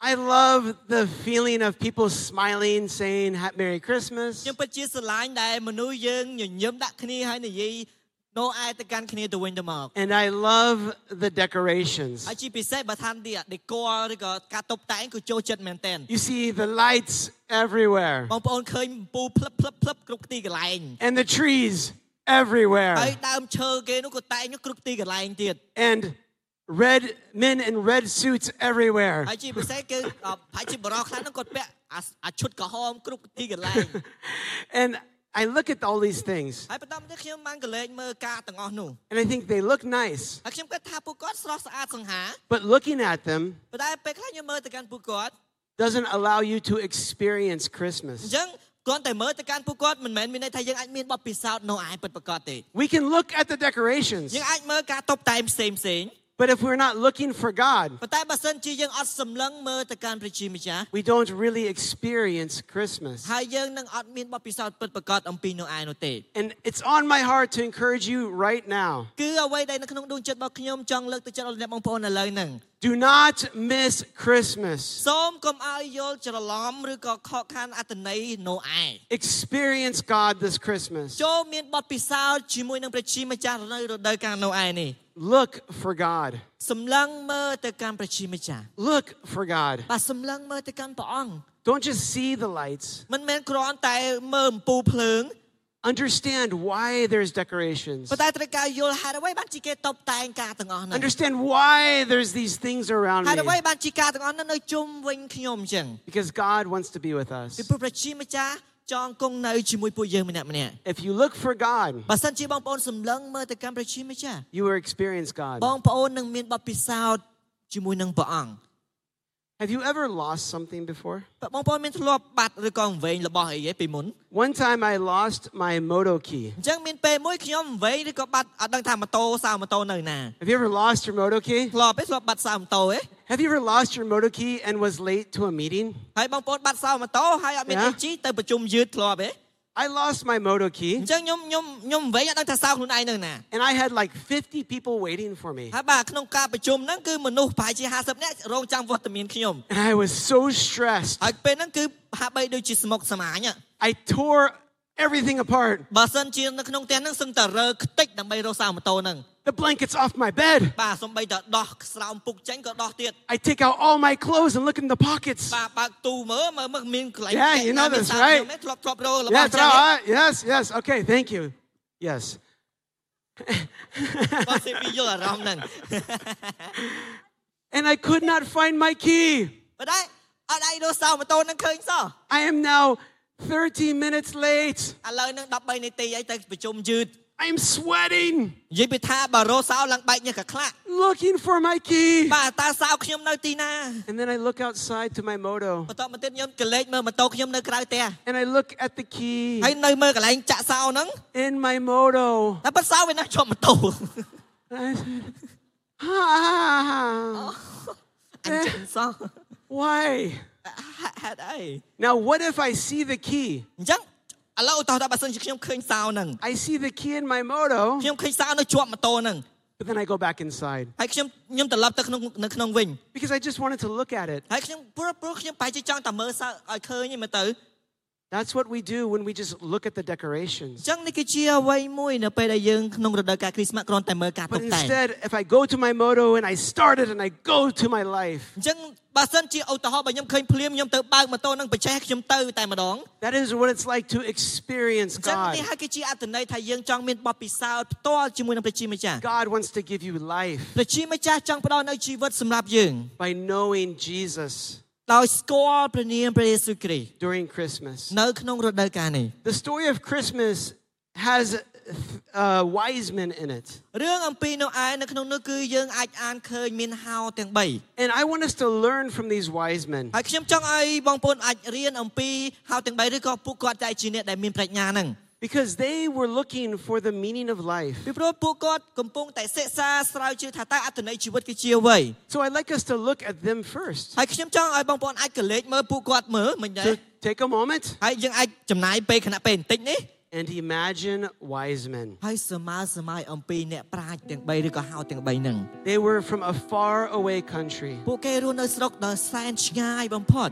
I love the feeling of people smiling, saying "Ha- Merry Christmas. ខ្ញុំពិតជាស្រឡាញ់ដែលមនុស្សយើងញញឹមដាក់គ្នាហើយនិយាយណូអែទៅកាន់គ្នាទៅវិញទៅមក And I love the decorations. ហើយជាពិសេសបើថាទីដេក័រឬក៏ការតុបតែងក៏ចូលចិត្តមែនទែន You see the lights everywhere បងប្អូនឃើញពូភ្លឹបភ្លឹបភ្លឹបគ្រប់ទីកន្លែង and the trees everywhere ហើយដើមឈើគេនោះក៏តែងនោះគ្រប់ទីកន្លែងទៀត and red men in red suits everywhere. ហើយជាពិសេសគឺអ่าហើយជាបរិសខ្លះនោះគាត់ពាក់អាអាឈុតក្រហមគ្រប់ទីកន្លែង And I look at all these things ហើយបន្តមកទៀតខ្ញុំបានកលេចមើលការទាំងអស់នោះ and I think they look nice. ហើយខ្ញុំគិតថាពួកគាត់ស្រស់ស្អាតសង្ហា But looking at them ប៉ុន្តែពេលខ្លះខ្ញុំមើលទៅកាន់ពួកគាត់ doesn't allow you to experience អ Christmas. ញ្ចឹងគ្រាន់តែមើលទៅកាន់ពួកគាត់មិនមែនមានន័យថាយើងអាចមានបទពិសោធន៍នៅឯពិតប្រាកដទេ We can look at the decorations, យើងអាចមើលការតុបតែងផ្សេងផ្សេង But if we're not looking for God, we don't really experience Christmas. And it's on my heart to encourage you right now. គឺអ្វីដែលនៅក្នុងដួងចិត្តរបស់ខ្ញុំចង់លើកទៅចិត្តដល់អ្នកបងប្អូនឥឡូវហ្នឹង Do not miss Christmas. សូមកុំឲ្យយល់ច្រឡំឬក៏ខកខានអត្តន័យនៅឯ Experience God this Christmas. ចូលមានបទពិសោធន៍ជាមួយនឹងព្រះជាម្ចាស់នៅរដូវកាលនៅឯនេះ Look for God. សម្លឹងមើលទៅកាន់ព្រះជាម្ចាស់ Look for God. បាទសម្លឹងមើលទៅកាន់ព្រះអង្គ Don't just see the lights. មិនមែនគ្រាន់តែមើលអំពូលភ្លើង Understand why there's decorations. ប៉ុន្តែត្រូវការយល់ហេតុអ្វីបានជាគេតុបតែងការទាំងអស់ហ្នឹង Understand why there's these things around ហេតុអ្វី me. បានជាការទាំងអស់ហ្នឹងនៅជុំវិញខ្ញុំអញ្ចឹង Because God wants to be with ពី us. ព្រោះព្រះជាម្ចាស់ចង់គង់នៅជាមួយពួកយើងម្នាក់ម្នាក់ If you look for God, បើសិនជាបងប្អូនសម្លឹងមើលទៅកាន់ព្រះជាម្ចាស់ you will experience ប God. ងប្អូននឹងមានបទពិសោធន៍ជាមួយនឹងព្រះអង្គ Have you ever lost something before? បងប្អូនមានធ្លាប់បាត់ឬក៏អង្វែងរបស់អីទេពីមុន One time I lost my moto key. អញ្ចឹងមានពេលមួយខ្ញុំអង្វែងឬក៏បាត់អត់ដឹងថាម៉ូតូសៅម៉ូតូនៅណា Have you ever lost your moto key? ធ្លាប់ទេធ្លាប់បាត់សៅម៉ូតូទេ Have you ever lost your moto key and was late to a meeting? ហើយបងប្អូនបាត់សៅម៉ូតូហើយអត់មាន Yeah. អីជីទៅប្រជុំយឺតធ្លាប់ទេ I lost my moto អ key ញ្ចឹងខ្ញុំខ្ញុំខ្ញុំអង្វែងអត់ដឹងថាសៅខ្លួនឯងនៅណា and I had like 50 people waiting for me. ហើយបាទក្នុងការប្រជុំហ្នឹងគឺមនុស្សប្រហែលជា50នាក់រងចាំវត្តមានខ្ញុំ And I was so stressed. ហើយពេលហ្នឹងគឺហាក់បីដូចជាស្មុគស្មាញហ៎ I tore everything apart. បើសិនជានៅក្នុងផ្ទះហ្នឹងសឹងតែរើខ្ទេចដើម្បីរកសៅម៉ូតូហ្នឹង The blankets off my bed. បាទសំបីតែដោះស្រោមពុកចេញក៏ដោះទៀត I take out all my clothes and look in the pockets. បាទបើកទូមើលមើលមើលមានកន្លែង Yeah, you know មាន this, សា right? ខ្ញុំទេធ្លាប់ធ្លាប់រករបស់ Yes, ចឹងទេ right. yes, yes. Okay, thank you. Yes. គាត់សិពីយល់អារម្មណ៍ហ្នឹង And I could not find my key. ប៉ុន្តែអត់អាចរកសៅម៉ូតូហ្នឹងឃើញសោះ I am now 30 minutes late. ឥឡូវហ្នឹង13នាទីអីទៅប្រជុំយឺត I'm sweating និយាយពីថាបើរកសៅឡើងបែកញើសកាខ្លាក់ looking for my key. បាទតើសៅខ្ញុំនៅទីណា And then I look outside to my moto បន្តមកទៀតខ្ញុំកលេចមើលម៉ូតូខ្ញុំនៅក្រៅផ្ទះ and I look at the key ហើយនៅមើលកន្លែងចាក់សៅហ្នឹង in my moto. តែប៉ាត់សៅវានៅជាប់ម៉ូតូ And I said, ah, អញ្ចឹងសោះ why? ហេតុអី Now, what if I see the key? អញ្ចឹងឥឡូវឧទាហរណ៍ថាបើសិនជាខ្ញុំឃើញសៅហ្នឹង I see the key in my moto, ខ្ញុំឃើញសៅនៅជាប់ម៉ូតូហ្នឹង but then I go back inside ហើយខ្ញុំខ្ញុំត្រឡប់ទៅក្នុងនៅក្នុងវិញ because I just wanted to look at it. ហើយខ្ញុំព្រោះព្រោះខ្ញុំបែរជាចង់តែមើលសៅឲ្យឃើញឯងមើលទៅ That's what we do when we just look at the អ decorations. ញ្ចឹងនេះគឺជាអ្វីមួយនៅពេលដែលយើងក្នុងរដូវកាលគ្រីស្មាស់គ្រាន់តែមើលការតុ But បតែង instead, if I go to my moto and I start it and I go to my life, អញ្ចឹងបើសិនជាឧទាហរណ៍បើខ្ញុំឃើញភ្លាមខ្ញុំទៅបើកម៉ូតូនឹងបញ្ចេះខ្ញុំទៅតែម្ដង that is what it's like to experience អញ្ចឹង God. នេះហើយគឺជាអត្ថន័យថាយើងចង់មានបទពិសោធន៍ផ្ទាល់ជាមួយនឹងព្រះជាម្ចាស់ God wants to give you life ព្រះជាម្ចាស់ចង់ផ្ដល់នូវជីវិតសម្រាប់យើង by knowing Jesus ដោយស្គាល់ព្រះនាមព្រះយេស៊ូវគ្រីស្ទ during Christmas. នៅក្នុងរដូវកាលនេះ The story of Christmas has uh, wise men in it. រឿងអំពីនោះឯងនៅក្នុងនោះគឺយើងអាចអានឃើញមានហោទាំង3 And I want us to learn from these wise men ហើយខ្ញុំចង់ឲ្យបងប្អូនអាចរៀនអំពីហោទាំង3ឬក៏ពួកគាត់តែជាអ្នកដែលមានប្រាជ្ញាហ្នឹង because they were looking for the meaning of life. ពីព្រោះពួកគាត់កំពុងតែសិក្សាស្រាវជ្រាវថាតើអត្ថន័យជីវិតគឺជាអ្វី So I'd like us to look at them first. ហើយខ្ញុំចង់ឲ្យបងប្អូនអាចកលេចមើលពួកគាត់មើលមិនដែរ So take a moment ហើយយើងអាចចំណាយពេលខណៈពេលបន្តិចនេះ and imagine wise men. ហើយសម័យសម័យអំពីអ្នកប្រាជ្ញទាំង3ឬក៏ហៅទាំង3ហ្នឹង They were from a far away country. ពួកគេរស់នៅស្រុកដ៏សែនឆ្ងាយបំផុត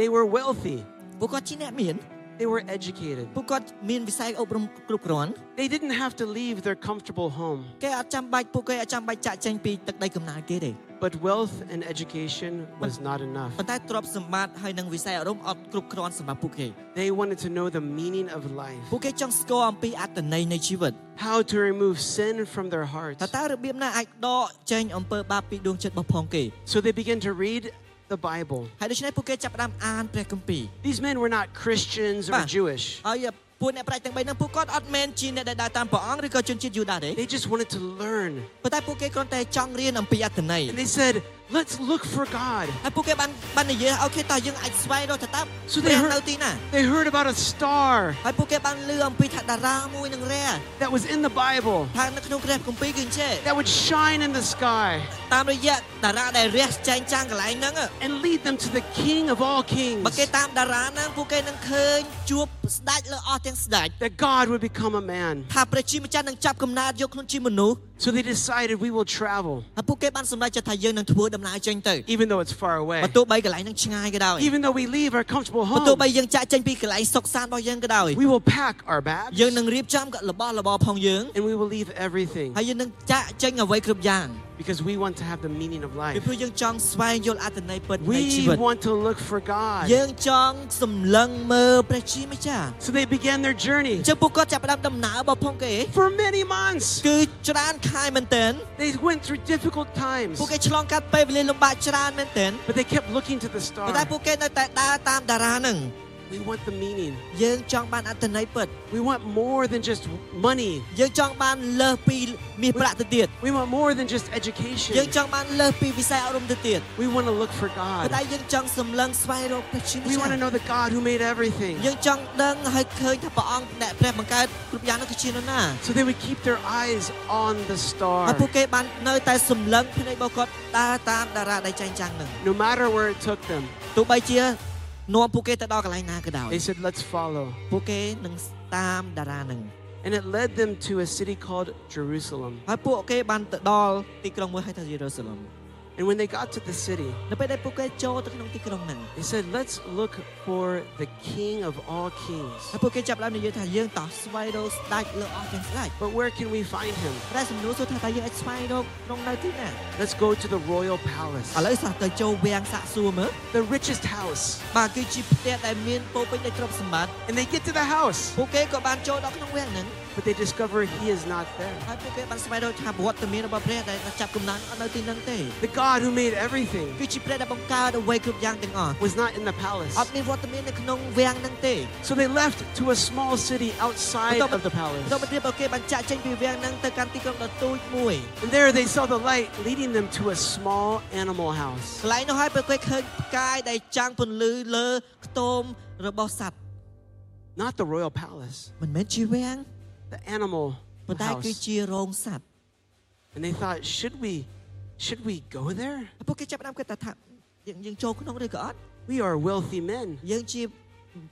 They were wealthy. ពួកគាត់ជាអ្នកមាន They were educated. ពួកគាត់មានវិស័យអប់រំគ្រប់គ្រាន់ They didn't have to leave their comfortable home. គេអត់ចាំបាច់ពួកគេអត់ចាំបាច់ចាក់ចេញពីទឹកដីកំណើតគេទេ But wealth and education was not enough. ប៉ុន្តែទ្រព្យសម្បត្តិហើយនិងវិស័យអប់រំអត់គ្រប់គ្រាន់សម្រាប់ពួកគេ They wanted to know the meaning of life, ពួកគេចង់ស្គាល់អំពីអត្ថន័យនៃជីវិត how to remove sin from their hearts. តើតើរបៀបណាអាចដកចេញអំពើបាបពីដួងចិត្តរបស់ផងគេ So they began to read the Bible. ហើយដូច្នេះពួកគេចាប់ផ្ដើមអានព្រះគម្ពីរ These men were not Christians or Ba. Jewish. ហើយពួកអ្នកប្រាជ្ញទាំង3ហ្នឹងពួកគាត់អត់មែនជាអ្នកដែលដើរតាមព្រះអង្គឬក៏ជនជាតិយូដាទេ They just wanted to learn. ប៉ុន្តែពួកគេគ្រាន់តែចង់រៀនអំពីអត្ថន័យ And they said, let's look for God. ហើយពួកគេបានបាននិយាយអូខេតើយើងអាចស្វែងរកថាតើ So ព្រះ they នៅ heard, ទីណា they heard about a star ហើយពួកគេបានឮអំពីថាតារាមួយនឹងរះ that was in the Bible ថានៅក្នុងព្រះគម្ពីរគឺអញ្ចេះ that would shine in the sky តាមរយៈតារាដែលរះចែងចាំងកន្លែងហ្នឹង and lead them to the King of all បើគេ kings. តាមតារាហ្នឹងពួកគេនឹងឃើញជួបស្ដេចលើអស់ទាំងស្ដេច That God would become a man. ថាព្រះជាម្ចាស់នឹងចាប់កំណើតយកខ្លួនជាមនុស្ស So they decided we will travel, ហើយពួកគេបានសម្រេចចិត្តថាយើងនឹងធ្វើដំណើរចេញទៅ even though it's far away. បើទោះបីកន្លែងហ្នឹងឆ្ងាយក៏ដោយ Even though we leave our comfortable បើទោះ home, បីយើងចាក់ចេញពីកន្លែងសុខសាន្តរបស់យើងក៏ដោយ we will pack our bags យើងនឹងរៀបចំរបស់របរផងយើង and we will leave everything ហើយយើងនឹងចាក់ចេញអ្វីគ្រប់យ៉ាង because we want to have the meaning of ពី life. ព្រោះយើងចង់ស្វែងយល់អត្ថន័យពិតនៃជី We វិត want to look for God. យើងចង់សម្លឹងមើលព្រះជាម្ចាស់ So they began their journey អញ្ចឹងពួកគាត់ចាប់ផ្ដើមដំណើររបស់ផងគេ for many months. គឺច្រើនខែមែនទែន They went through difficult times, ពួកគេឆ្លងកាត់ពេលវេលាលំបាកច្រើនមែនទែន but they kept looking to the ប៉ុន្តែ star. ពួកគេនៅតែដើរតាមតារាហ្នឹង We want the meaning. យើងចង់បានអត្ថន័យពិត We want more than just money. យើងចង់បានលើសពីមាសប្រាក់ទៅទៀត We want more than just យើង education. ចង់បានលើសពីវិស័យអប់រំទៅទៀត We want to look for ប៉ុន្តែ God. យើងចង់សម្លឹងស្វែងរកព្រះជាម្ We ចា want to ស់ know the God who made everything. យើងចង់ដឹងហើយឃើញថាព្រះអង្គអ្នកព្រះបង្កើតគ្រប់យ៉ាងនោះគឺជានរណា So they would keep their eyes on the ហើយ star. ពួកគេបាននៅតែសម្លឹងភ្នែករបស់គាត់ដើរតាមតារាដែលចែងចាំងហ្នឹង No matter where it took them, ទោះបីជា នាំពួកគេទៅដល់កន្លែងណាក៏ដោយ they said, let's follow. ពួកគេនឹងតាមតារាហ្នឹង And it led them to a city called Jerusalem. ហើយពួកគេបានទៅដល់ទីក្រុងមួយហៅថាយេរូសាឡឹម And when they got to the city, they said, Let's look for the King of all kings. But where can we find him? Let's go to the royal palace, the richest house. And they get to the house ពួកគេក៏បានចូលដល់ក្នុងវាំងហ្នឹង but they discover he is not there. ហើយពួកគេបានស្វែងរកថាវត្តមានរបស់ព្រះដែលចាប់កំណើតអត់នៅទីហ្នឹងទេ The God who made everything គឺជាព្រះដែលបង្កើតអ្វីគ្រប់យ៉ាងទាំងអស់ was not in the palace. អត់មានវត្តមាននៅក្នុងវាំងហ្នឹងទេ So they left to a small city outside of the ទៅ palace. មកទៀតពួកគេបានចាក់ចេញពីវាំងហ្នឹងទៅកាន់ទីក្រុងដ៏ទូចមួយ And there they saw the light leading them to a small animal house. កន្លែងនោះហើយពួកគេឃើញផ្កាយដែលចាំងពន្លឺលើខ្ទមរបស់សត្វ Not the royal palace, មិនមែនជាវាំង the animal ប៉ុន្តែគឺ house. ជារោងសត្វ And they thought, should we should we go there? ហើយពួកគេចាប់ផ្ដើមគិតថាថាយើងយើងចូលក្នុងឬក៏អត់ We are wealthy men. យើងជា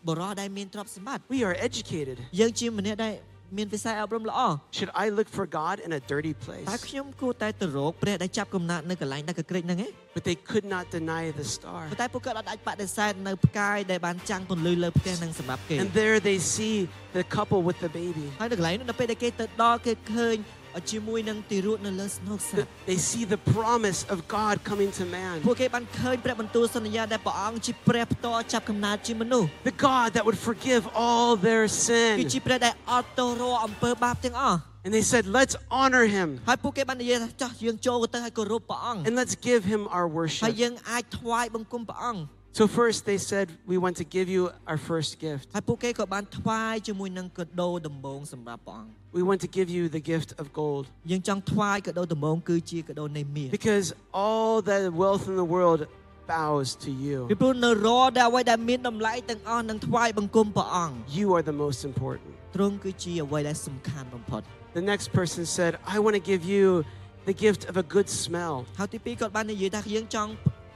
បរិសុទ្ធដែលមានទ្រព្យសម្បត្តិ We are educated. យើងជាម្នាក់ដែល មានវិស័យអប់រំល្អ Should I look for God in a dirty តើ place? ខ្ញុំគួរតែទៅរកព្រះដែលចាប់កំណើតនៅកន្លែងដែលកក្រិចហ្នឹងឯង But they could not deny the star. ប៉ុន្តែពួកគាត់អត់អាចបដិសេធនៅផ្កាយដែលបានចាំងពន្លឺលើផ្ទះហ្នឹងសម្រាប់គេ And there they see the couple with the baby. ហើយនៅកន្លែងនោះដល់ពេលដែលគេទៅដល់គេឃើញ ជាមួយនឹងទីរួតនៅលើស្នូកសត្ The- វ They see the promise of God coming to man. ពួកគេបានឃើញព្រះបន្ទូលសន្យាដែលព្រះអង្គជាព្រះផ្ទាល់ចាប់កំណើតជាមនុស្ស The God that would forgive all their គឺ sin. ជាព្រះដែលអត់ទោសរាល់អំពើបាបទាំងអស់ And they said, let's honor him ហើយពួកគេបាននិយាយថាចោះយើងចូលទៅឲ្យគោរពព្រះអង្គ and let's give him our ហើយ worship. យើងអាចថ្វាយបង្គំព្រះអង្គ So first they said, we want to give you our first gift. ហើយពួកគេក៏បានថ្វាយជាមួយនឹងកដោដំបងសម្រាប់ព្រះអង្គ We want to give you the gift of gold យើងចង់ថ្វាយកដោដំបងគឺជាកដោនៃមាស because all the wealth in the world bows to ពី you. ព្រោះនៅរដែលអ្វីដែលមានតម្លៃទាំងអស់នឹងថ្វាយបង្គំព្រះអង្គ You are the most important. ទ្រង់គឺជាអ្វីដែលសំខាន់បំផុត The next person said, I want to give you the gift of a good smell. ហើយទីពីរគាត់បាននិយាយថាយើងចង់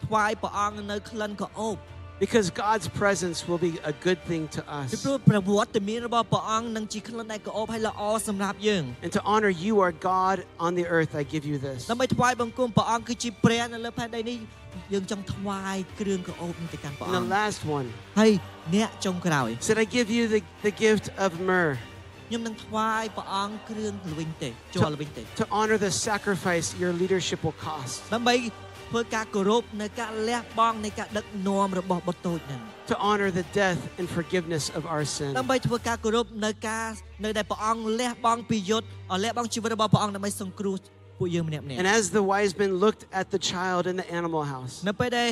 ថ្វាយព្រះអង្គនៅក្លិនក្រអូប Because God's presence will be a good thing to ពី us. ព្រោះប្រវត្តិមានរបស់ព្រះអង្គនឹងជាក្លិនដែលក្រអូបហើយល្អសម្រាប់យើង And to honor you, our God on the earth, I give you this. ដើម្បីថ្វាយបង្គំព្រះអង្គគឺជាព្រះនៅលើផែនដីនេះយើងចង់ថ្វាយគ្រឿងក្រអូបនេះទៅកាន់ព្រះ And អង្គ the last one ហើយអ្នកចុងក្រោយ said, I give you the, the gift of myrrh ខ្ញុំនឹងថ្វាយព្រះអង្គគ្រឿងល្វីងទេជ័រល្វីងទេ to honor the sacrifice your leadership will cost, ដើម្បី ធ្វើការគោរពនៅការលះបង់នៃការដឹកនាំរបស់បុត្រតូចហ្នឹង to honor the death and forgiveness of our sin. ដើម្បីធ្វើការគោរពនៅការនៅដែលព្រះអង្គលះបង់ពីយុទ្ធលះបង់ជីវិតរបស់ព្រះអង្គដើម្បីសង្គ្រោះពួកយើងម្នាក់ម្នាក់ And as the wise men looked at the child in the animal house, នៅពេលដែល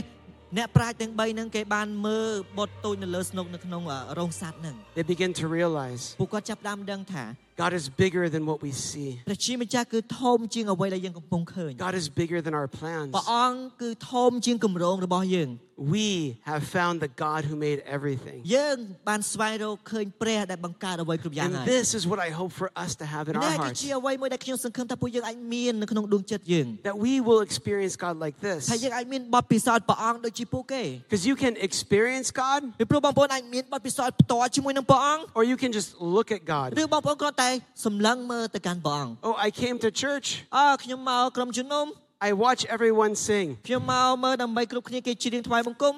អ្នកប្រាជ្ញទាំង3ហ្នឹងគេបានមើលបុត្រតូចនៅលើស្នុកនៅក្នុងអ่ารោងសត្វហ្នឹង they begin to realize ពួកគាត់ចាប់ផ្ដើមដឹងថា God is bigger than what we see. ព្រះជាម្ចាស់គឺធំជាងអ្វីដែលយើងកំពុងឃើញ God is bigger than our plans. ព្រះអង្គគឺធំជាងគម្រោងរបស់យើង We have found the God who made everything. យើងបានស្វែងរកឃើញព្រះដែលបង្កើតអ្វីគ្រប់យ៉ាង And ហើយ this is what I hope for us to have in our នេះគឺ hearts. ជាអ្វីមួយដែលខ្ញុំសង្ឃឹមថាពួកយើងអាចមាននៅក្នុងដួងចិត្តយើង That we will experience God like ថា this. យើងអាចមានបទពិសោធន៍ព្រះអង្គដូចជាពួកគេ Because you can experience God ពីព្រោះបងប្អូនអាចមានបទពិសោធន៍ផ្ទាល់ជាមួយនឹងព្រះអង្គ or you can just look at God. ឬបងប្អូនគ្រាន់តែ សម្លឹងមើលទៅកាន់ព្រះអង្គ Oh, I came to church. អើខ្ញុំមកក្រុមជំនុំ I watch everyone sing. ខ្ញុំមកមើលដើម្បីគ្រប់គ្នាគេច្រៀងថ្វាយបង្គំ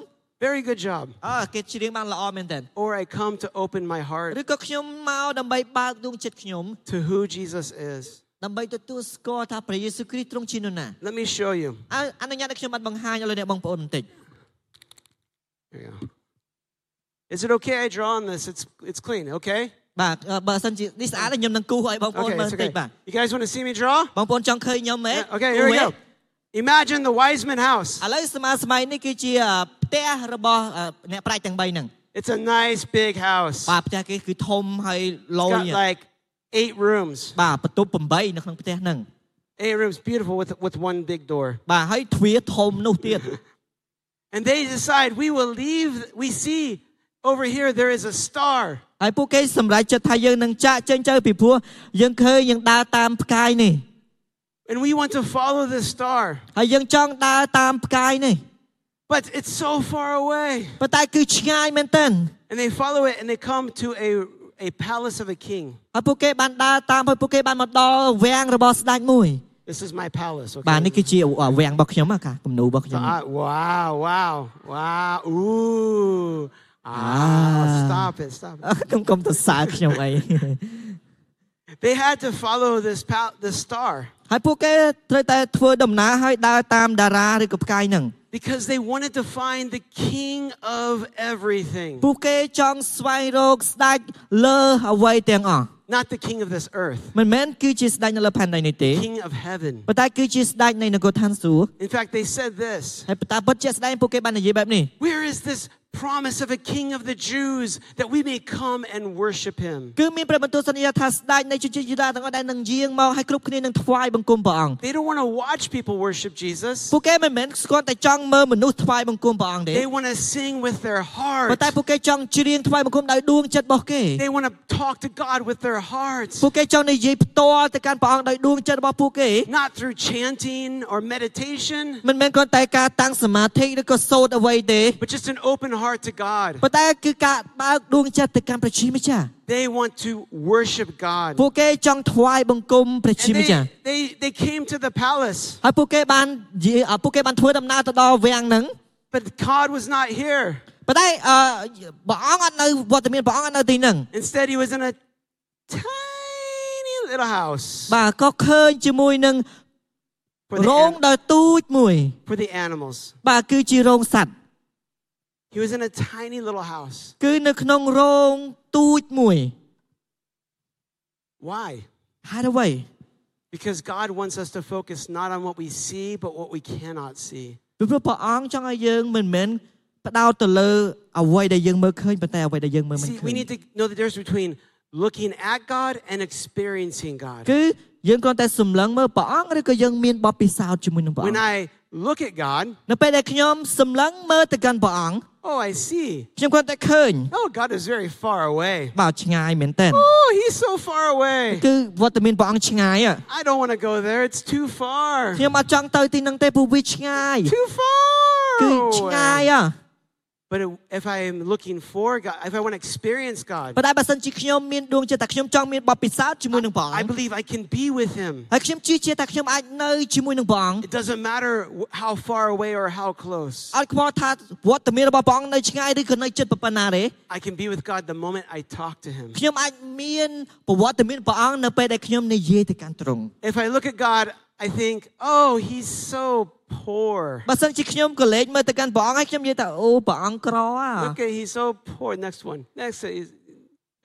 Very good job. អើគេច្រៀងបានល្អមែនទែន Or I come to open my heart ឬក៏ខ្ញុំមកដើម្បីបើកដួងចិត្តខ្ញុំ to who Jesus is. ដើម្បីទទួលស្គាល់ថាព្រះយេស៊ូវគ្រីស្ទទ្រង់ជានរណា Let me show you. អើអនុញ្ញាតឲ្យខ្ញុំបានបង្ហាញឲ្យលោកអ្នកបងប្អូនបន្តិច There you go. Is it okay I draw on this? It's it's clean, okay? បាទអឺបើសិនជានេះស្អាតខ្ញុំនឹងគូសឲ្យបងប្អូន Okay, មើល it's បន្តិច okay. បាទ You guys want to see me draw? បងប្អូនចង់ឃើញខ្ញុំមែន Yeah, Okay, here we go. Imagine the Wiseman house. ឥឡូវស្មើសម័យនេះគឺជាផ្ទះរបស់អឺអ្នកប្រាជ្ញទាំង3ហ្នឹង It's a nice big house. បាទផ្ទះគេគឺធំហើយល It's យ got like eight rooms. បាទបន្ទប់8នៅក្នុងផ្ទះហ្នឹង Eight rooms, beautiful with with one big door. បាទហើយទ្វារធំនោះទៀត And they decide we will leave. We see over here there is a star. ហើយពួកគេសម្រេចចិត្តថាយើងនឹងចាក់ចេញទៅពីព្រោះយើងឃើញយើងដើរតាមផ្កាយនេះ And we want to follow this star. ហើយយើងចង់ដើរតាមផ្កាយនេះ But it's so far away. ប៉ុន្តែគឺឆ្ងាយមែនទែន And they follow it and they come to a, a palace of a king. ហើយពួកគេបានដើរតាមហើយពួកគេបានមកដល់វាំងរបស់ស្ដេចមួយ This is my palace. បាទនេះ Okay. គឺជាវាំងរបស់ខ្ញុំហ่ะកាគំនូរបស់ខ្ញុំ Ah, wow, wow, wow. Ooh. Ah, Ah. stop it, stop it. កុំកុំទៅសើខ្ញុំអី They had to follow this pal- this star ហើយពួកគេត្រូវតែធ្វើដំណើរហើយដើរតាមតារាឬក៏ផ្កាយហ្នឹង because they wanted to find the king of everything. ពួកគេចង់ស្វែងរកស្ដេចលើអ្វីទាំងអស់ Not the king of this earth, មិនមែនគឺជាស្ដេចនៅលើផែនដីនេះទេ king of heaven. ប៉ុន្តែគឺជាស្ដេចនៃនគរឋានសួគ៌ In fact, they said this ហើយបន្តពិតជាក់ស្ដែងពួកគេបាននិយាយបែបនេះ Where is this promise of a king of the Jews that we may come and worship him. They don't want to watch people worship Jesus. They want to sing with their heart. They want to talk to God with their hearts. Not through chanting or meditation. But just an open heart to God. ប៉ុន្តែគឺការបើកដួងចិត្តទៅកាន់ព្រះជាម្ចាស់ They want to worship God. ពួកគេចង់ថ្វាយបង្គំព្រះជា And ម្ចាស់ they, they, they came to the palace, ហើយពួកគេបាននិយាយអ่าពួកគេបានធ្វើដំណើរទៅដល់វាំងហ្នឹង but God was not here. ប៉ុន្តែអឺព្រះអង្គអត់នៅវត្តមានព្រះអង្គអត់នៅទីហ្នឹង Instead, he was in a tiny little house បាទក៏ឃើញជាមួយនឹង for រោង the, ដ៏ទូចមួយ for the animals. បាទគឺជារោងសត្វ He was in a tiny little house. គឺនៅក្នុងរោងទូចមួយ Why? ហេតុអ្វី Because God wants us to focus not on what we see, but what we cannot see. ពីព្រោះព្រះអង្គចង់ឲ្យយើងមិនមែនផ្ដោតទៅលើអ្វីដែលយើងមើលឃើញប៉ុន្តែអ្វីដែលយើងមើលមិន See, ឃើ we ញ need to know the difference between looking at God and experiencing God. គឺយើងគ្រាន់តែសម្លឹងមើលព្រះអង្គឬក៏យើងមានបទពិសោធន៍ជាមួយនឹងព្រះអ When ង្គ I look at God, នៅពេលដែលខ្ញុំសម្លឹងមើលទៅកាន់ព្រះអង្គ Oh, I see. Oh, God is very far away. Oh, he's so far away. I don't want to go there. It's too far. Too far. But if I am looking for God, if I want to experience God, ប៉ុន្តែបើសិនជាខ្ញុំមានដួងចិត្តថាខ្ញុំចង់មានបទពិសោធន៍ជាមួយនឹងព្រះអ I ង្គ believe I can be with Him. ហើយខ្ញុំជឿជាក់ថាខ្ញុំអាចនៅជាមួយនឹងព្រះអង្គ It doesn't matter wh- how far away or how close. អត់ខ្វល់ថាវត្តមានរបស់ព្រះអង្គនៅឆ្ងាយឬក៏នៅជិតប៉ុណ្ណាទេ I can be with God the moment I talk to Him. ខ្ញុំអាចមានប្រវត្តិមានព្រះអង្គនៅពេលដែលខ្ញុំនិយាយទៅកាន់ទ្រង់ If I look at God, I think, oh, He's so poor. បើសិនជាខ្ញុំក៏លេចមើលទៅកាន់ព្រះអង្គហើយខ្ញុំនិយាយថាអូព្រះអង្គក្រអា Look at He's so poor. Next one. Next is,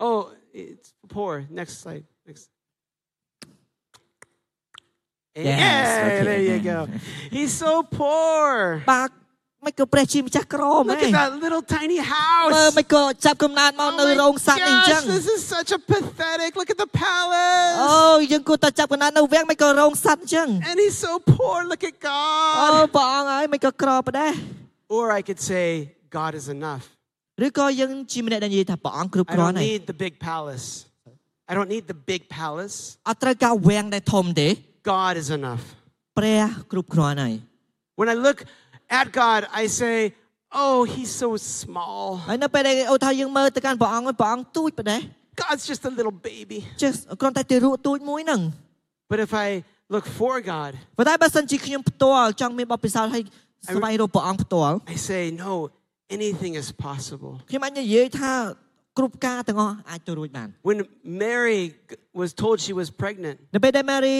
oh, it's poor. Next slide. Next. Yes, yeah, okay. there you go. He's so poor. បាទ មិនក៏ព្រះជាម្ចាស់ក្រមែ Look ន at that little tiny មើល house. មិនក៏ចាប់កំណើតមក Oh នៅ my រោងសត្វអីចឹង gosh, this is such a pathetic. Look at the អូ palace. យើងគួរតែចាប់កំណើតនៅវាំងមិនក៏រោងសត្វអញ្ចឹង And he's so poor. Look at អូ God. ព្រះអង្គហើយមិនក៏ក្រប្រដែរ Or I could say, God is enough. ឬក៏យើងជាម្នាក់ដែលនិយាយថាព្រះអង្គគ្រប់ I គ្រាន់ don't ហើយ need the big palace. I don't need the big palace. អត់ត្រូវការវាំងដែលធំទេ God is enough. ព្រះគ្រប់គ្រាន់ហើយ When I look at God, I say, Oh, he's so small. ហើយនៅពេលដែលអូថាយើងមើលទៅកាន់ព្រះអង្គហើយព្រះអង្គទូចប្រដែរ God's just a little baby. ចេះគ្រាន់តែទារកទូចមួយហ្នឹង But if I look for God, ប៉ុន្តែបើសិនជាខ្ញុំផ្ទាល់ចង់មានបទពិសោធន៍ឲ្យស្វែងរកព្រះអង្គផ្ទាល់ I say, No, anything is possible. ខ្ញុំអាចនិយាយថាគ្រប់ការទាំងអស់អាចទៅរួចបាន When Mary g- was told she was pregnant, នៅពេលដែល Mary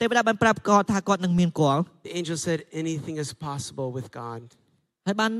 ទេវតាបានប្រាប់គាត់ថាគាត់នឹងមានគាត់ the angel said, Anything is possible with God. ហើយបាន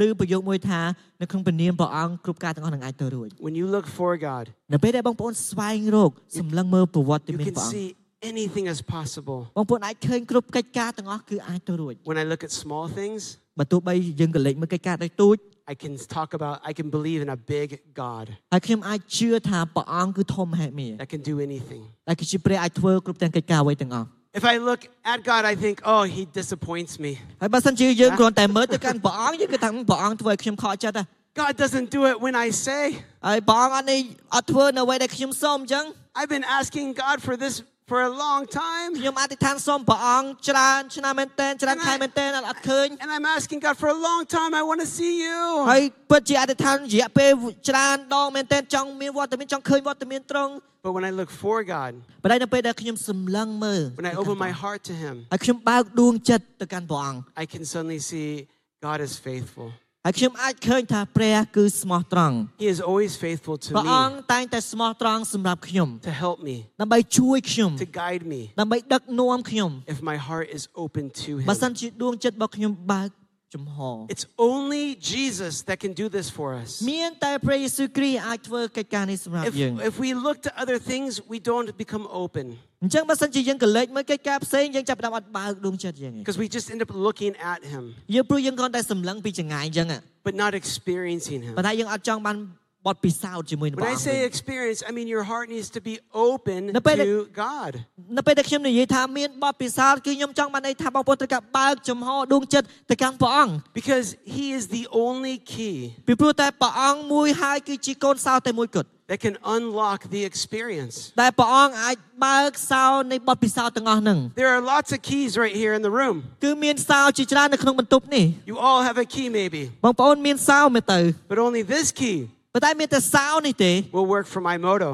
លើប្រយោគមួយថានៅក្នុងព្រះនាមព្រះអង្គគ្រប់ការទាំងអស់នឹងអាចទៅរួច When you look for God, នៅពេលដែលបងប្អូនស្វែងរកសម្លឹងមើលប្រវត្តិ you មាន can ព្រះអង្គ see anything is possible. បងប្អូនអាចឃើញគ្រប់កិច្ចការទាំងអស់គឺអាចទៅរួច When I look at small things, បើទោះបីយើងក៏លេចមើលកិច្ចការដោយទូច I can talk about, I can believe in a big God ហើយខ្ញុំអាចជឿថាព្រះអង្គគឺធំមហិមា that can do anything. ដែលគឺជាព្រះអាចធ្វើគ្រប់ទាំងកិច្ចការអ្វីទាំងអស់ If I look at God, I think, oh, he disappoints me. ហើយបើសិនជាយើងគ្រាន់តែមើលទៅកាន់ព្រះអង្គយើងគឺថាព្រះអង្គធ្វើឲ្យខ្ញុំខកចិត្តហ៎ God doesn't do it when I say. ហើយព្រះអង្គអត់នេះអត់ធ្វើនៅអ្វីដែលខ្ញុំសូមអញ្ចឹង I've been asking God for this for a long time. ខ្ញុំអធិដ្ឋានសូមព្រះអង្គច្រើនឆ្នាំមែនតើច្រើនខែមែនតើអត់ឃើញ And I'm asking God for a long time. I want to see you. ហើយពិតជាអធិដ្ឋានរយៈពេលច្រើនដងមែនតើចង់មានវត្តមានចង់ឃើញវត្តមានត្រង់ But when I look for God, ប៉ុន្តែនៅពេលដែលខ្ញុំសម្លឹងមើល when I open my heart to Him, ហើយខ្ញុំបើកដួងចិត្តទៅកាន់ព្រះអង្គ I can suddenly see God is faithful. ហើយខ្ញុំអាចឃើញថាព្រះគឺស្មោះត្រង់ He is always faithful ព្រះ to អង្គ me តែងតែស្មោះត្រង់សម្រាប់ខ្ញុំ to help me, ដើម្បីជួយខ្ញុំ to guide me ដើម្បីដឹកនាំខ្ញុំ if my heart is open to បើសិន Him. ជាដួងចិត្តរបស់ខ្ញុំបើក ចំហ It's only Jesus that can do this for us. មានតែព្រះយេស៊ូវគ្រីស្ទអាចធ្វើកិច្ចការនេះសម្រាប់ If, យើង if we look to other things, we don't become open អញ្ចឹងបើសិនជាយើងកលេចមើលកិច្ចការផ្សេងយើងចាប់ផ្ដើមអត់បើកដួងចិត្តយើងឯង because we just end up looking at Him យើងព្រោះយើងគ្រាន់តែសម្លឹងពីចង្ងាយអញ្ចឹងហ៎ but not experiencing Him. ប៉ុន្តែយើងអត់ចង់បាន បទពិសោធន៍ជាមួយនឹង When ព្រះ I អង្គ say វិញ experience, I mean your heart needs to be open No, pero- to God. នៅពេលដែលខ្ញុំនិយាយថាមានបទពិសោធន៍គឺខ្ញុំចង់បានន័យថាបងប្អូនត្រូវការបើកចំហដួងចិត្តទៅកាន់ព្រះអង្គ Because He is the only key ពីព្រោះតែព្រះអង្គមួយហើយគឺជាកូនសោតែមួយគត់ that can unlock the experience. ដែលព្រះអង្គអាចបើកសោនៃបទពិសោធន៍ទាំងអស់ហ្នឹង There are lots of keys right here in the room. គឺមានសោជាច្រើននៅក្នុងបន្ទប់នេះ You all have a key, maybe, បងប្អូនមានសោមែនទៅ but only this key ប៉ុន្តែមានតែសោនេះទេ will work for my moto.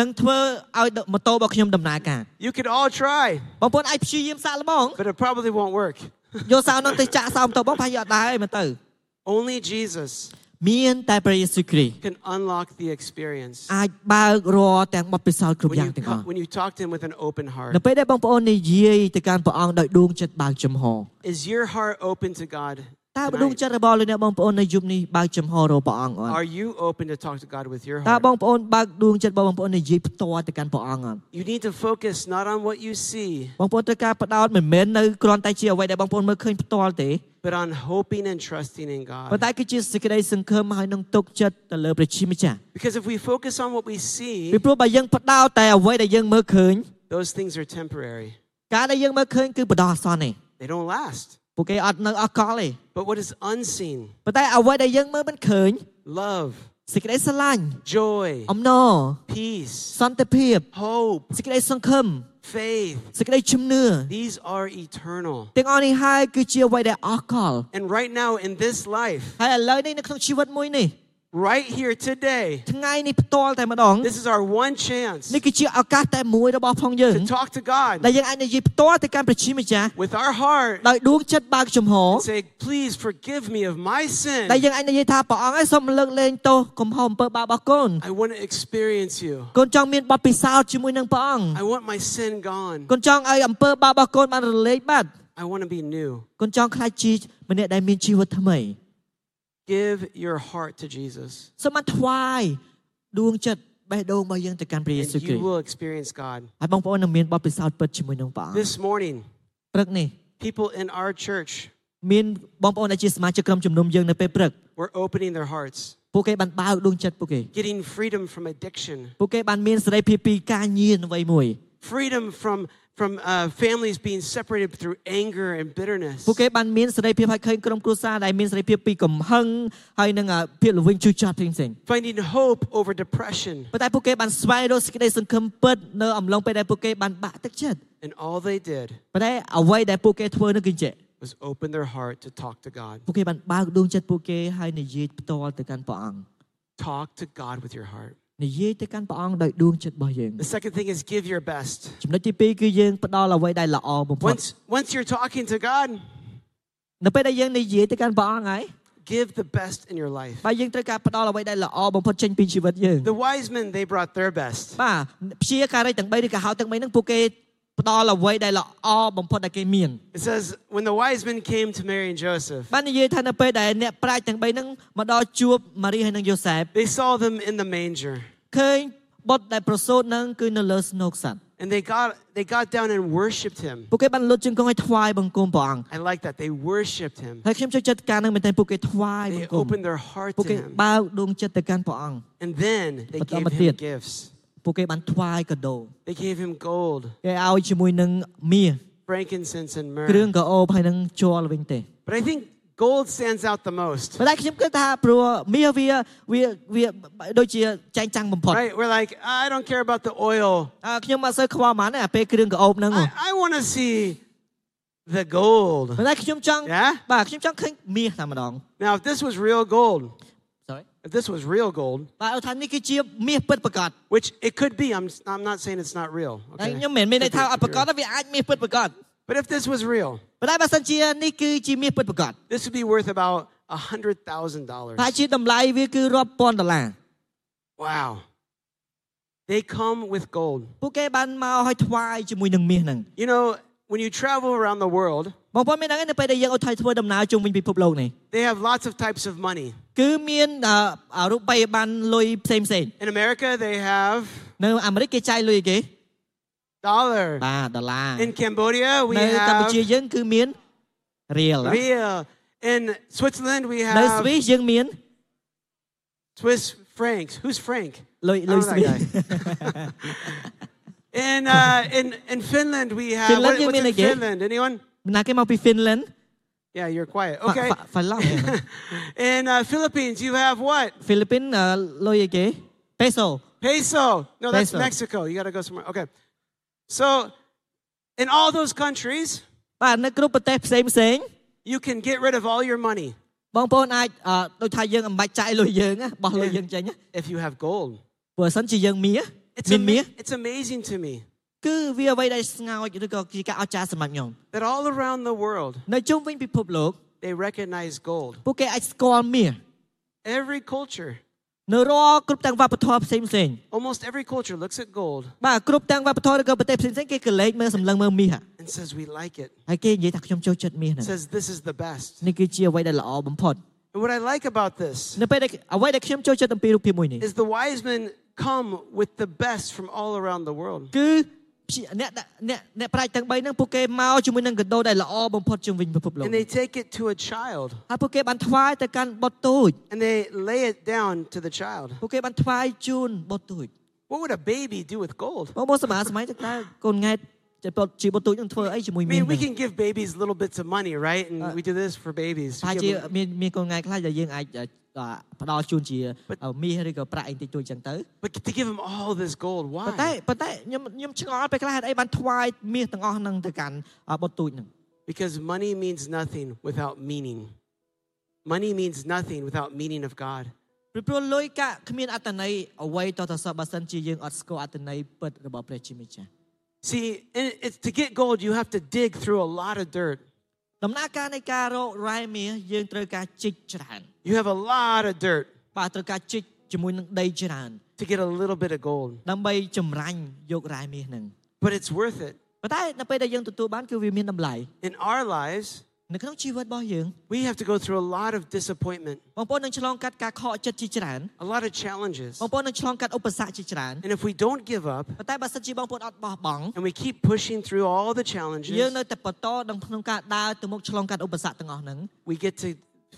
នឹងធ្វើឲ្យម៉ូតូរបស់ខ្ញុំដំណើរការ You could all try, បងប្អូនអាចព្យាយាមសាកល្បង but it probably won't work. យកសោនោះទៅចាក់សោម៉ូតូបងប្រហែលយកអត់ដែរឯងមែនទៅ Only Jesus មានតែព្រះយេស៊ូវគ្រីស្ទ can unlock the experience. អាចបើករាល់ទាំងបទពិសោធន៍គ្រប់ When យ៉ាង you, ទាំងអស់ co- when you talk to Him with an open នៅ heart, ពេលដែលបងប្អូននិយាយទៅកាន់ព្រះអង្គដោយដួងចិត្តបើកចំហ is your heart open to God? តើដួង tonight? ចិត្តរបស់លោកអ្នកបងប្អូននៅយប់នេះបើកចំហរកព្រះអង្គអត់ Are you open to talk to God with your តើ heart? បងប្អូនបើកដួងចិត្តរបស់បងប្អូននិយាយផ្ទាល់ទៅកាន់ព្រះអង្គអត់ You need to focus not on what you see, បងប្អូនត្រូវការផ្ដោតមិនមែននៅគ្រាន់តែជាអ្វីដែលបងប្អូនមើលឃើញផ្ទាល់ទេ but on hoping and trusting in ប៉ុន្តែ God. គឺជាសេចក្តីសង្ឃឹមហើយនឹងទុកចិត្តទៅលើព្រះជាម្ចាស់ Because if we focus on what we ពី see, ព្រោះបើយើងផ្ដោតតែអ្វីដែលយើងមើលឃើញ those things are temporary. ការដែលយើងមើលឃើញគឺបដោះអាសន្នទេ They don't last. ពួកគេអត់នៅអកលទេ But what is unseen, ប៉ុន្តែអ្វីដែលយើងមើលមិនឃើញ love, សេចក្តីស្រឡាញ់ joy, អំណរ peace, សន្តិភាព hope, សេចក្តីសង្ឃឹម faith. សេចក្តីជំនឿ These are eternal. ទាំងអស់នេះហើយគឺជាអ្វីដែលអស់កល And right now in this life, ហើយឥឡូវនេះនៅក្នុងជីវិតមួយនេះ right here today, ថ្ងៃនេះផ្ទាល់តែម្ដង this is our one chance នេះគឺជាឱកាសតែមួយរបស់ផងយើង to talk to God ដែលយើងអាចនិយាយផ្ទាល់ទៅកាន់ព្រះជាម្ចាស់ with our heart ដោយដួងចិត្តបើកចំហ and say, Please forgive me of my sin. ដែលយើងអាចនិយាយថាព្រះអង្គឲ្យសូមលើកលែងទោសកំហុសអំពើបាបរបស់កូន I want to experience you. កូនចង់មានបទពិសោធន៍ជាមួយនឹងព្រះអង្គ I want my sin gone. កូនចង់ឲ្យអំពើបាបរបស់កូនបានរលែងបាត់ I want to be new. កូនចង់ខ្លាចជាម្នាក់ដែលមានជីវិតថ្មី Give your heart to Jesus, សូមបានថ្វាយដួងចិត្តបេះដូងរបស់យើងទៅកាន់ព្រះយេស៊ូវ and គ្រី you ស្ទ will experience God. ហើយបងប្អូននឹងមានបទពិសោធន៍ពិតជាមួយនឹងព្រះអង្គ This morning, ព្រឹកនេះ people in our church មានបងប្អូនដែលជាសមាជិកក្រុមជំនុំយើងនៅពេលព្រឹក were opening their hearts, ពួកគេបានបើកដួងចិត្តពួកគេ getting freedom from addiction, ពួកគេបានមានសេរីភាពពីការញៀនអ្វីមួយ freedom from from uh, families being separated through anger and bitterness. ពួកគេបានមានសេរីភាពឲ្យឃើញក្រុមគ្រួសារដែលមានសេរីភាពពីកំហឹងហើយនឹងអ่าភាពល្វីងជឿជាប់ផ្សេងៗ Finding hope over depression, ប៉ុន្តែពួកគេបានស្វែងរកសេចក្តីសង្ឃឹមពិតនៅអំឡុងពេលដែលពួកគេបានបាក់ទឹកចិត្ត and all they did ប៉ុន្តែអ្វីដែលពួកគេធ្វើនោះគឺចេះ was open their heart to talk to God. ពួកគេបានបើកដួងចិត្តពួកគេហើយនិយាយផ្ទាល់ទៅកាន់ព្រះអង្គ Talk to God with your heart. និយាយទៅកាន់ព្រះអង្គដោយដួងចិត្តរបស់យើង The second thing is give your best. ចំណុចទី2គឺយើងផ្ដល់អ្វីដែលល្អបំផុត Once once you're talking to God, នៅពេលដែលយើងនិយាយទៅកាន់ព្រះអង្គហើយ give the best in your life. បាទយើងត្រូវការផ្ដល់អ្វីដែលល្អបំផុតចេញពីជីវិតយើង The wise men they brought their best. បាទព្យាការីទាំង3ឬក៏ហៅទាំង3ហ្នឹងពួកគេ ផ្ដល់អ្វីដែលល្អបំផុតដែលគេមាន It says when the wise men came to Mary and Joseph, បាននិយាយថានៅពេលដែលអ្នកប្រាជ្ញទាំង3ហ្នឹងមកដល់ជួបម៉ារីហើយនិងយូសែប they saw them in the manger. ឃើញបុត្រដែលប្រសូតហ្នឹងគឺនៅលើស្នូកសត្វ And they got they got down and worshipped him. ពួកគេបានលុតជង្គង់ឲ្យថ្វាយបង្គំព្រះអង្គ I like that. They worshipped him. ហើយខ្ញុំចូលចិត្តការហ្នឹងមែនទែនពួកគេថ្វាយប They ង្គំ opened their heart ពួក to គេ him. បើកដួងចិត្តទៅកាន់ព្រះអង្គ And then theyបន្ត gave មកទៀត him gifts. ពួកគេបានថ្វាយកដោ They gave him gold, គេឲ្យជាមួយនឹងមាស frankincense, and គ្រឿង myrrh. កាអូបហើយនឹងជ័រវិញទេ But I think gold stands out the most. ប៉ុន្តែខ្ញុំគិតថាព្រោះមាសវាវាវាដូចជាចែងចាំងបំផុត Right? We're like, I don't care about the oil. អើខ្ញុំអត់សូវខ្វល់ហ្មងទេអាពេលគ្រឿងកាអូបហ្នឹងហ៎ I, I want to see the gold. ប៉ុន្តែខ្ញុំចង់ Yeah? បាទខ្ញុំចង់ឃើញមាសតែម្ដង Now, if this was real gold, sorry if this was real gold, បាទថានេះគឺជាមាសពិតប្រាកដ which it could be, I'm, I'm not saying it's not real. ហើយ Okay? ខ្ញុំមិនមែនមានន័យថា Could អ be, ត់ប្រាកដ could be ទេវាអាចមាសពិតប្រាកដ real. But if this was real, ប៉ុន្តែបើសិនជានេះគឺជាមាសពិតប្រាកដ this would be worth about a hundred thousand ប្រហែល dollars. ជាតម្លៃវាគឺរាប់ពាន់ដុល្លារ Wow. They come with gold. ពួកគេបានមកឲ្យថ្វាយជាមួយនឹងមាសហ្នឹង You know, when you travel around the world, បងប្អូនមានដឹងទេនៅពេលដែលយើងអត់ថយធ្វើដំណើរជុំវិញពិភពលោកនេះ they have lots of types of money. គឺមានរូបិយប័ណ្ណលុយផ្សេងផ្សេង In America they have នៅអាមេរិកគេចាយលុយគេ dollar. បាទដុល្លារ In Cambodia we have នៅកម្ពុជាយើងគឺមាន riel. Riel In Switzerland we have នៅស្វីសយើងមាន Swiss francs. Who's Frank លុយលុយស្វីស In uh, in in Finland we have Finland what, what's in Finland? Anyone? ណាគេមកពី Finland. Yeah, you're quiet. Okay. In uh, Philippines, you have what? Philippine uh, loyege. Peso. Peso. No, that's Peso. Mexico. You got to go somewhere. Okay. So, in all those countries, you can get rid of all your money. If you have gold. It's, ama- it's amazing to me. គឺវាអ្វីដែលស្ងោចឬក៏ជាការអស្ចារ្យសម្រាប់ខ្ញុំ that all around the world នៅជុំវិញពិភពលោក they recognize gold. ពួកគេអាចស្គាល់មាស Every culture, នៅរាល់គ្រប់ទាំងវប្បធម៌ផ្សេងផ្សេង almost every culture looks at gold បាទគ្រប់ទាំងវប្បធម៌ឬក៏ប្រទេសផ្សេងផ្សេងគេក៏លេចមើលសម្លឹងមើលមាស and says we like it. ហើយគេនិយាយថាខ្ញុំចូលចិត្តមាសហ្នឹង Says this is the best. នេះគឺជាអ្វីដែលល្អបំផុត And what I like about this នៅពេលដែលអ្វីដែលខ្ញុំចូលចិត្តអំពីរូបភាពមួយនេះ is the wise men come with the best from all around the world. គឺព្យា អ្នកដាក់អ្នកអ្នកប្រាជ្ញទាំង3ហ្នឹងពួកគេមកជាមួយនឹងកដោដែលល្អបំផុតជុំវិញពិភពលោក And they take it to a child ហើយពួកគេបានថ្វាយទៅកាន់បុត្រទូច and they lay it down to the child. ពួកគេបានថ្វាយជូនបុត្រទូច What would a baby do with gold? បងប្អូនសម័យសម័យទៅតើកូនង៉ែតជាបុត្រជាបុត្រទូចនឹងធ្វើអីជាមួយ I មាស mean, we ហ្នឹង can give babies little bits of money, right? And Uh, we do this for babies. ប្រហែល We ជា give them- មានមានកូនង៉ែតខ្លះដែលយើងអាច អ่า ផ្ដល់ជូនជា But- អ่าមាសឬក៏ប្រាក់អីតិចតួចអញ្ចឹងទៅ But to give him all this gold, ប៉ុន្តែ why? ប៉ុន្តែខ្ញុំខ្ញុំឆ្ងល់ពេលខ្លះហេតុអីបានថ្វាយមាសទាំងអស់ហ្នឹងទៅកាន់អ่าបុតទូចហ្នឹង Because money means nothing without meaning. Money means nothing without meaning of God. ពីព្រោះលុយកាក់គ្មានអត្តន័យអ្វីតទៅសោះបើសិនជាយើងអត់ស្គាល់អត្តន័យពិតរបស់ព្រះជាម្ចាស់ See, it- it's to get gold, you have to dig through a lot of dirt. ដំណើរការនៃការរករ៉ែមាសយើងត្រូវការជីកច្រើន You have a lot of dirt បាទត្រូវការជីកជាមួយនឹងដីច្រើន to get a little bit of gold, ដើម្បីចម្រាញ់យករ៉ែមាសហ្នឹង but it's worth it. ប៉ុន្តែនៅពេលដែលយើងទទួលបានគឺវាមានតម្លៃ In our lives, នៅក្នុងជីវិតរបស់យើង we have to go through a lot of disappointment, បងប្អូននឹងឆ្លងកាត់ការខកចិត្តជាច្រើន a lot of challenges. បងប្អូននឹងឆ្លងកាត់ឧបសគ្គជាច្រើន And if we don't give up ប៉ុន្តែបើសិនជាបងប្អូនអត់បោះបង់ and we keep pushing through all the យើង challenges, នៅតែបន្តក្នុងក្នុងការដើរទៅមុខឆ្លងកាត់ឧបសគ្គទាំងអស់ហ្នឹង we get to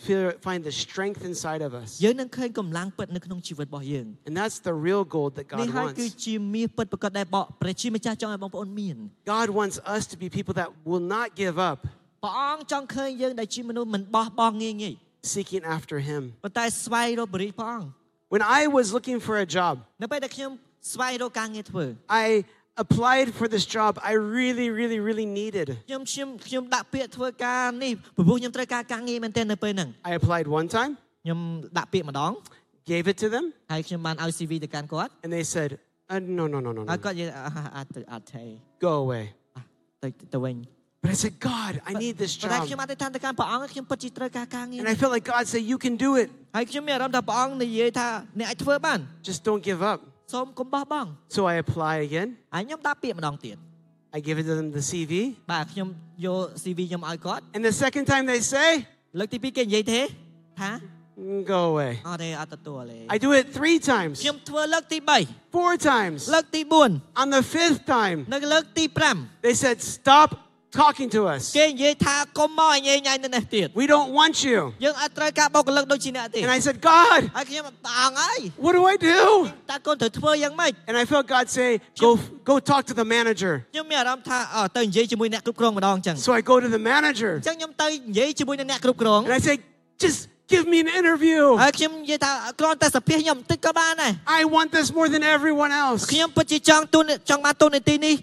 feel, find the strength inside of us. យើងនឹងឃើញកម្លាំងពិតនៅក្នុងជីវិតរបស់យើង And that's the real gold that នេះ God ហើយគឺ wants. ជាមាសពិតប្រកបដែលបកព្រះជាម្ចាស់ចង់ឲ្យបងប្អូនមាន God wants us to be people that will not give up ព្រះអង្គចង់ឃើញយើងដែលជាមនុស្សមិនបោះបង់ងាយងាយ seeking after Him. ប៉ុន្តែស្វែងរកបរិយាព្រះអង្គ When I was looking for a job, នៅពេលដែលខ្ញុំស្វែងរកការងារធ្វើ I applied for this job I really, really, really needed. ខ្ញុំខ្ញុំខ្ញុំដាក់ពាក្យធ្វើការនេះព្រោះខ្ញុំត្រូវការការងារមែនទែននៅពេលហ្នឹង I applied one time, ខ្ញុំដាក់ពាក្យម្ដង gave it to them, ហើយខ្ញុំបានឲ្យ CV ទៅកាន់គាត់ and they said, uh, No, no, no, no, ហើយ no. គាត់និយាយអ่าអត់ទៅអត់ទេ Go away. ទៅទៅវិញ But I said, God, I need this ប៉ុន្តែ job. ខ្ញុំអធិដ្ឋានទៅកាន់ព្រះអង្គខ្ញុំពិតជាត្រូវការការងារ And I felt like God said, You can do it. ហើយខ្ញុំមានអារម្មណ៍ថាព្រះអង្គនិយាយថាអ្នកអាចធ្វើបាន Just don't give up. សូមកុំបោះបង់ So I apply again. ហើយខ្ញុំដាក់ពាក្យម្ដងទៀត I give it to them the CV. បាទខ្ញុំយក CV ខ្ញុំឲ្យគាត់ And the second time they say, លើកទី2គេនិយាយទេថា "Mm, Go away. អត់ទេអត់ទទួលទេ I do it three times, ខ្ញុំធ្វើលើកទី four times. 3លើកទី On the fifth time, 4នៅលើកទី5 they said, Stop talking to us. គេនិយាយថាកុំមកញ៉ៃញ៉ៃនៅនេះទៀត We don't want you. យើងអត់ត្រូវការបុគ្គលិកដូចជាអ្នកទេ And I said, God, ហើយខ្ញុំព្រះអង្គអើយ what do I do? តើកូនត្រូវធ្វើយ៉ាងម៉េច And I felt God say, Go, go talk to the manager. ខ្ញុំមានអារម្មណ៍ថាអើទៅនិយាយជាមួយអ្នកគ្រប់គ្រងម្ដងអញ្ចឹង So I go to the manager អញ្ចឹងខ្ញុំទៅនិយាយជាមួយនឹងអ្នកគ្រប់គ្រង and I say, Just give me an interview. ហើយខ្ញុំនិយាយថាគ្រាន់តែសភាខ្ញុំបន្តិចក៏បានដែរ I want this more than everyone else. ខ្ញុំពិតជាចង់ទូនចង់បានទូននីតិនេះ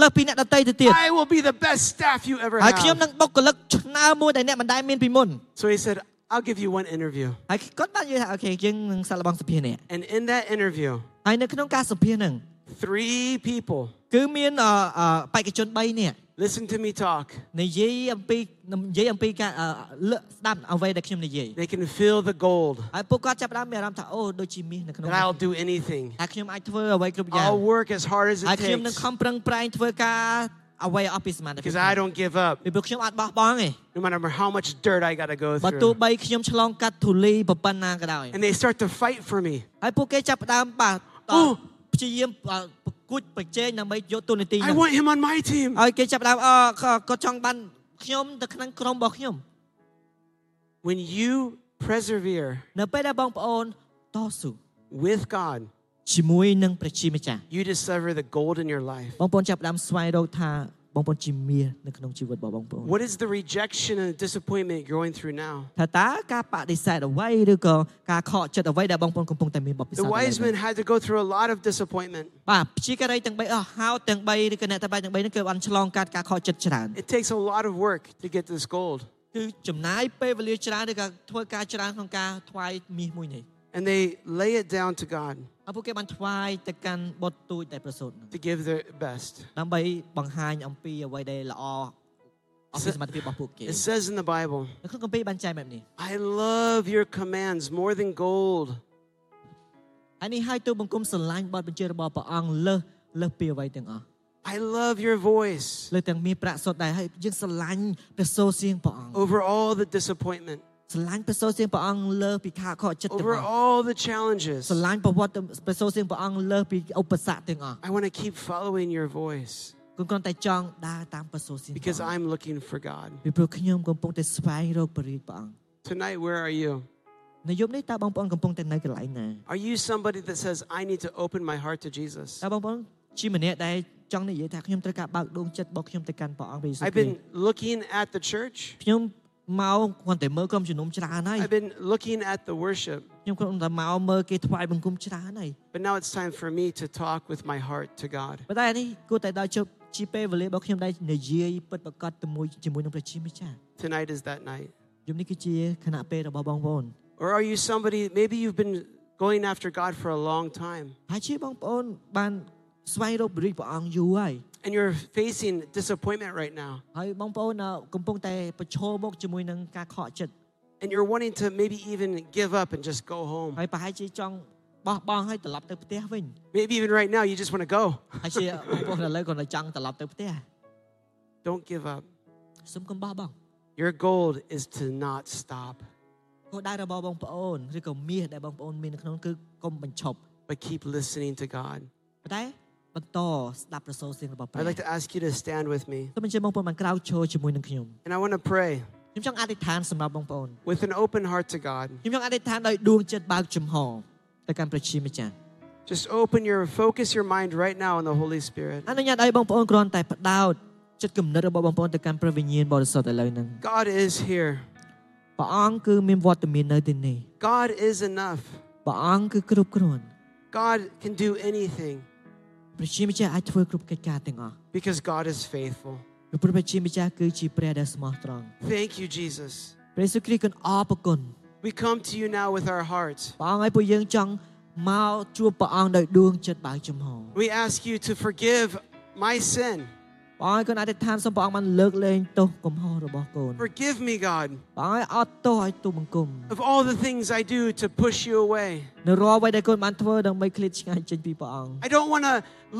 លើសពីអ្នកដទៃទៅទៀត I will be the best staff you ever ហើយខ្ញុំ have. នឹងបុគ្គលិកឆ្នើមមួយដែលអ្នកមិនដែលមានពីមុន So he said, I'll give you one interview. ហើយគាត់បាននិយាយថាអូខេយើងនឹងសាកល្បងសភានេះ And in that interview, ហើយនៅក្នុងការសភាហ្នឹង three people គឺមានអឺអឺបេក្ខជន3នាក់ listen to me talk. និយាយអំពីនិយាយអំពីការអឺលើកស្ដាប់អ្វីដែលខ្ញុំនិយាយ They can feel the gold. ហើយពួកគាត់ចាប់ផ្ដើមមានអារម្មណ៍ថាអូដូចជាមាសនៅក្នុង That I'll do anything. ហើយខ្ញុំអាចធ្វើអ្វីគ្រប់យ៉ាង I'll work as hard as ហើយ it ខ្ញុំនឹង takes ខំប្រឹងប្រែងធ្វើការអ្វីអស់ពីសមត្ថភាព because I don't give up ពីព្រោះខ្ញុំអត់បោះបង់ទេ no matter how much dirt I got to go បើទោះ through. បីខ្ញុំឆ្លងកាត់ធូលីប៉ុណ្ណាក៏ដោយ And they start to fight for me. ហើយពួកគេចាប់ផ្ដើមបាទត អូ ព្យាយាមអឺប្រ គួចប្រជែងដើម្បីយកទូនាទី I ហ្នឹង want him on my team. ហើយគេចាប់ផ្ដើមអឺគាត់ចង់បានខ្ញុំទៅក្នុងក្រុមរបស់ខ្ញុំ When you persevere នៅពេលដែលបងប្អូនតស៊ូ with God, ជាមួយនឹងព្រះជាម្ចាស់ you discover the gold in your life. បងប្អូនចាប់ផ្ដើមស្វែងរកថា បងប្អូនជាមាសនៅក្នុងជីវិតរបស់បងប្អូន What is the rejection and disappointment you're going through now? ថាតើការបដិសេធអ្វីឬក៏ការខកចិត្តអ្វីដែលបងប្អូនកំពុងតែមានបទពិសោធ The ន៍ wise men had to go through a lot of disappointment. បាទព្យាការីទាំង3អស់ហោទាំង3ឬក៏អ្នកទាំង3ទាំង3ហ្នឹងគឺបានឆ្លងកាត់ការខកចិត្តច្រើន It takes a lot of work to get this gold. គឺចំណាយពេលវេលាច្រើនឬក៏ធ្វើការច្រើនក្នុងការថ្វាយមាសមួយនេះ And they lay it down to God ហើយពួកគេបានថ្វាយទៅកាន់បុត្រទូចដែលប្រសូតហ្នឹង to give their best. ដើម្បីបង្ហាញអំពីអ្វីដែលល្អអំពីសមត្ថភាពរបស់ពួកគេ It says in the Bible, នៅក្នុងគម្ពីរបានចែងបែបនេះ I love your commands more than gold. ហើយនេះហើយទូលបង្គំស្រឡាញ់បទបញ្ជារបស់ព្រះអង្គលើសលើសពីអ្វីទាំងអស់ I love your voice លើសទាំងមានប្រាក់សុទ្ធដែរហើយយើងស្រឡាញ់ព្រះសូរសៀងព្រះអង្គ over all the disappointment, ស្រឡាញ់ព្រះសូរសៀងព្រះអង្គលើសពីការខកចិត្តទាំង over អស់ all the challenges. ស្រឡាញ់ប្រវត្តិព្រះសូរសៀងព្រះអង្គលើសពីឧបសគ្គទាំងអស់ I want to keep following your voice គុំគ្រាន់តែចង់ដើរតាមព្រះសូរសៀងព្រះ because អង្គ I'm looking for God. ពីព្រោះខ្ញុំកំពុងតែស្វែងរកព្រះរាជព្រះអង្គ Tonight, where are you? នៅយប់នេះតើបងប្អូនកំពុងតែនៅកន្លែងណា Are you somebody that says, I need to open my heart to Jesus? តើបងប្អូនជាម្នាក់ដែលចង់និយាយថាខ្ញុំត្រូវការបើកដួងចិត្តរបស់ខ្ញុំទៅកាន់ព្រះអង្គព្រះយេស៊ូវ I've គ្រីស្ទ been looking at the church ខ្ញុំ មកគ្រាន់តែមើលក្រុមជំនុំច្រើនហើយ I've been looking at the worship, ខ្ញុំគ្រាន់តែមកមើលគេថ្វាយបង្គំច្រើនហើយ but now it's time for me to talk with my heart to God. ប៉ុន្តែនេះគួរតែដល់ជប់ជាពេលវេលារបស់ខ្ញុំដែលនិយាយពិតប្រកបជាមួយជាមួយនឹងព្រះជាម្ចាស់ Tonight is that night. យប់នេះគឺជាខណៈពេលរបស់បងប្អូន Or are you somebody, maybe you've been going after God for a long time ហើយជាបងប្អូនបាន ស្វែងរកព្រះរាជព្រះអង្គយូរហើយ and you're facing disappointment right now ហើយបងប្អូនអឺកំពុងតែប្រឈមមុខជាមួយនឹងការខកចិត្ត and you're wanting to maybe even give up and just go home. ហើយប្រហែលជាចង់បោះបង់ហើយត្រឡប់ទៅផ្ទះវិញ Maybe even right now you just want to go. ហើយជាបងប្អូនឥឡូវគាត់តែចង់ត្រឡប់ទៅផ្ទះ Don't give up. សូមកុំបោះបង់ Your goal is to not stop, គោលដៅរបស់បងប្អូនឬក៏មាសដែលបងប្អូនមាននៅក្នុងគឺកុំបញ្ឈប់ but keep listening to God. ប៉ុន្តែ បន្តស្ដាប់ប្រសូរសៀងរបស់ព្រះ I'd like to ask you to stand with me សូមអញ្ជើញបងប្អូនបានក្រោកឈរជាមួយនឹងខ្ញុំ and I want to pray ខ្ញុំចង់អធិដ្ឋានសម្រាប់បងប្អូន with an open heart to God. ខ្ញុំចង់អធិដ្ឋានដោយដួងចិត្តបើកចំហទៅកាន់ព្រះជាម្ចាស់ Just open your focus your mind right now on the Holy Spirit. អនុញ្ញាតឲ្យបងប្អូនគ្រាន់តែផ្ដោតចិត្តគំនិតរបស់បងប្អូនទៅកាន់ព្រះវិញ្ញាណបរិសុទ្ធឥឡូវហ្នឹង God is here. ព្រះអង្គគឺមានវត្តមាននៅទីនេះ God is enough. ព្រះអង្គគឺគ្រប់គ្រាន់ God can do anything ព្រះជាម្ចាស់អាចធ្វើគ្រប់កិច្ចការទាំងអស់ because God is faithful. ពីព្រោះព្រះជាម្ចាស់គឺជាព្រះដែលស្មោះត្រង់ Thank you, Jesus. ព្រះយេស៊ូវគ្រីស្ទគឺអរព្រគុណ We come to you now with our hearts. ព្រះអង្គឲ្យពួកយើងចង់មកជួបព្រះអង្គដោយដួងចិត្តបើកចំហ We ask you to forgive my sin. ព្រះអង្គឲ្យគាត់អធិដ្ឋានសូមព្រះអង្គបានលើកលែងទោសកំហុសរបស់កូន Forgive me, God, ព្រះអង្គឲ្យអត់ទោសឲ្យទូលបង្គំ of all the things I do to push you away. នៅរាល់អ្វីដែលកូនបានធ្វើដើម្បីឃ្លាតឆ្ងាយចេញពីព្រះអង្គ I don't want to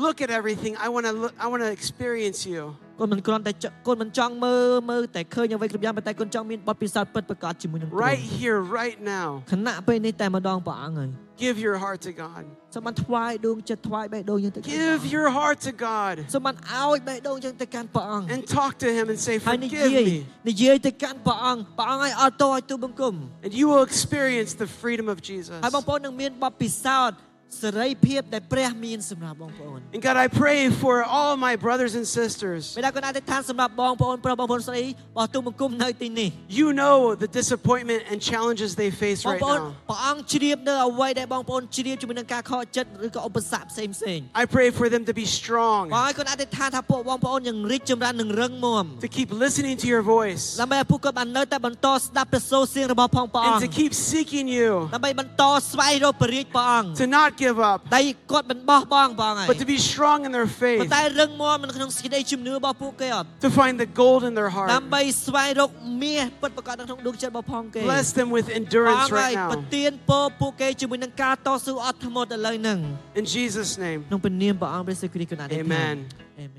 look at everything. I want to look, I want to experience you. កូនមិនគ្រាន់តែចកូនមិនចង់មើលមើលតែឃើញអ្វីគ្រប់យ៉ាងប៉ុន្តែកូនចង់មានបទពិសោធន៍ពិតប្រាកដជាមួយនឹងទ្រង់ Right here, right now. ខណៈពេលនេះតែម្ដងព្រះអង្គហើយ Give your heart to God. សូមបានថ្វាយដួងចិត្តថ្វាយបេះដូងយើងទៅកាន់ព្រះ Give អង្គ your heart to God សូមបានឲ្យបេះដូងយើងទៅកាន់ព្រះអង្គ and talk to Him and say, ហើយនិ Forgive យាយ me. និយាយទៅកាន់ព្រះអង្គព្រះអង្គឲ្យអត់ទោសឲ្យទូលបង្គំ And you will experience the freedom of Jesus. ហើយបងប្អូននឹងមានបទពិសោធន៍ សេរីភាពដែលព្រះមានសម្រាប់បងប្អូន And God, I pray for all my brothers and sisters. ពេលដែលកូនអធិដ្ឋានសម្រាប់បងប្អូនប្រុសបងប្អូនស្រីរបស់ទូលបង្គំនៅទីនេះ You know the disappointment and challenges they face បង right ប្អូន now. ព្រះអង្គជ្រាបនៅអ្វីដែលបងប្អូនជ្រាបជាមួយនឹងការខកចិត្តឬក៏ឧបសគ្គផ្សេងផ្សេង I pray for them to be strong, បងឲ្យកូនអធិដ្ឋានថាពួកបងប្អូននឹងរីកចម្រើននិងរឹងមាំ to keep listening to your voice, ដើម្បីឲ្យពួកគាត់បាននៅតែបន្តស្ដាប់ព្រះសូរសៀងរបស់ផងព្រះអ and ង្គ to ៌ keep seeking you, ដើម្បីបន្តស្វែងរកព្រះរាជព្រះអង្គ to not give up, តែគាត់មិនបោះបង់ព្រះអង្គហើយ but to be strong in their ប៉ុ faith, ន្តែរឹងមាំនៅក្នុងសេចក្តីជំនឿរបស់ពួកគេអត់ to find the gold in their heart. ដើម្បីស្វែងរកមាសពិតប្រាកដនៅក្នុងដួងចិត្តរបស់ផងគេ Bless them with ព្រះអ endurance ង្គហើយ right ប្រ now. ទានពរពួកគេជាមួយនឹងការតស៊ូអត់ធ្មត់ឥឡូវហ្នឹង In Jesus' name, ក្នុងព្រះនាមព្រះអង្គព្រះយេស៊ូវគ្រីស្ទគណៈអធិដ្ឋាន amen. Amen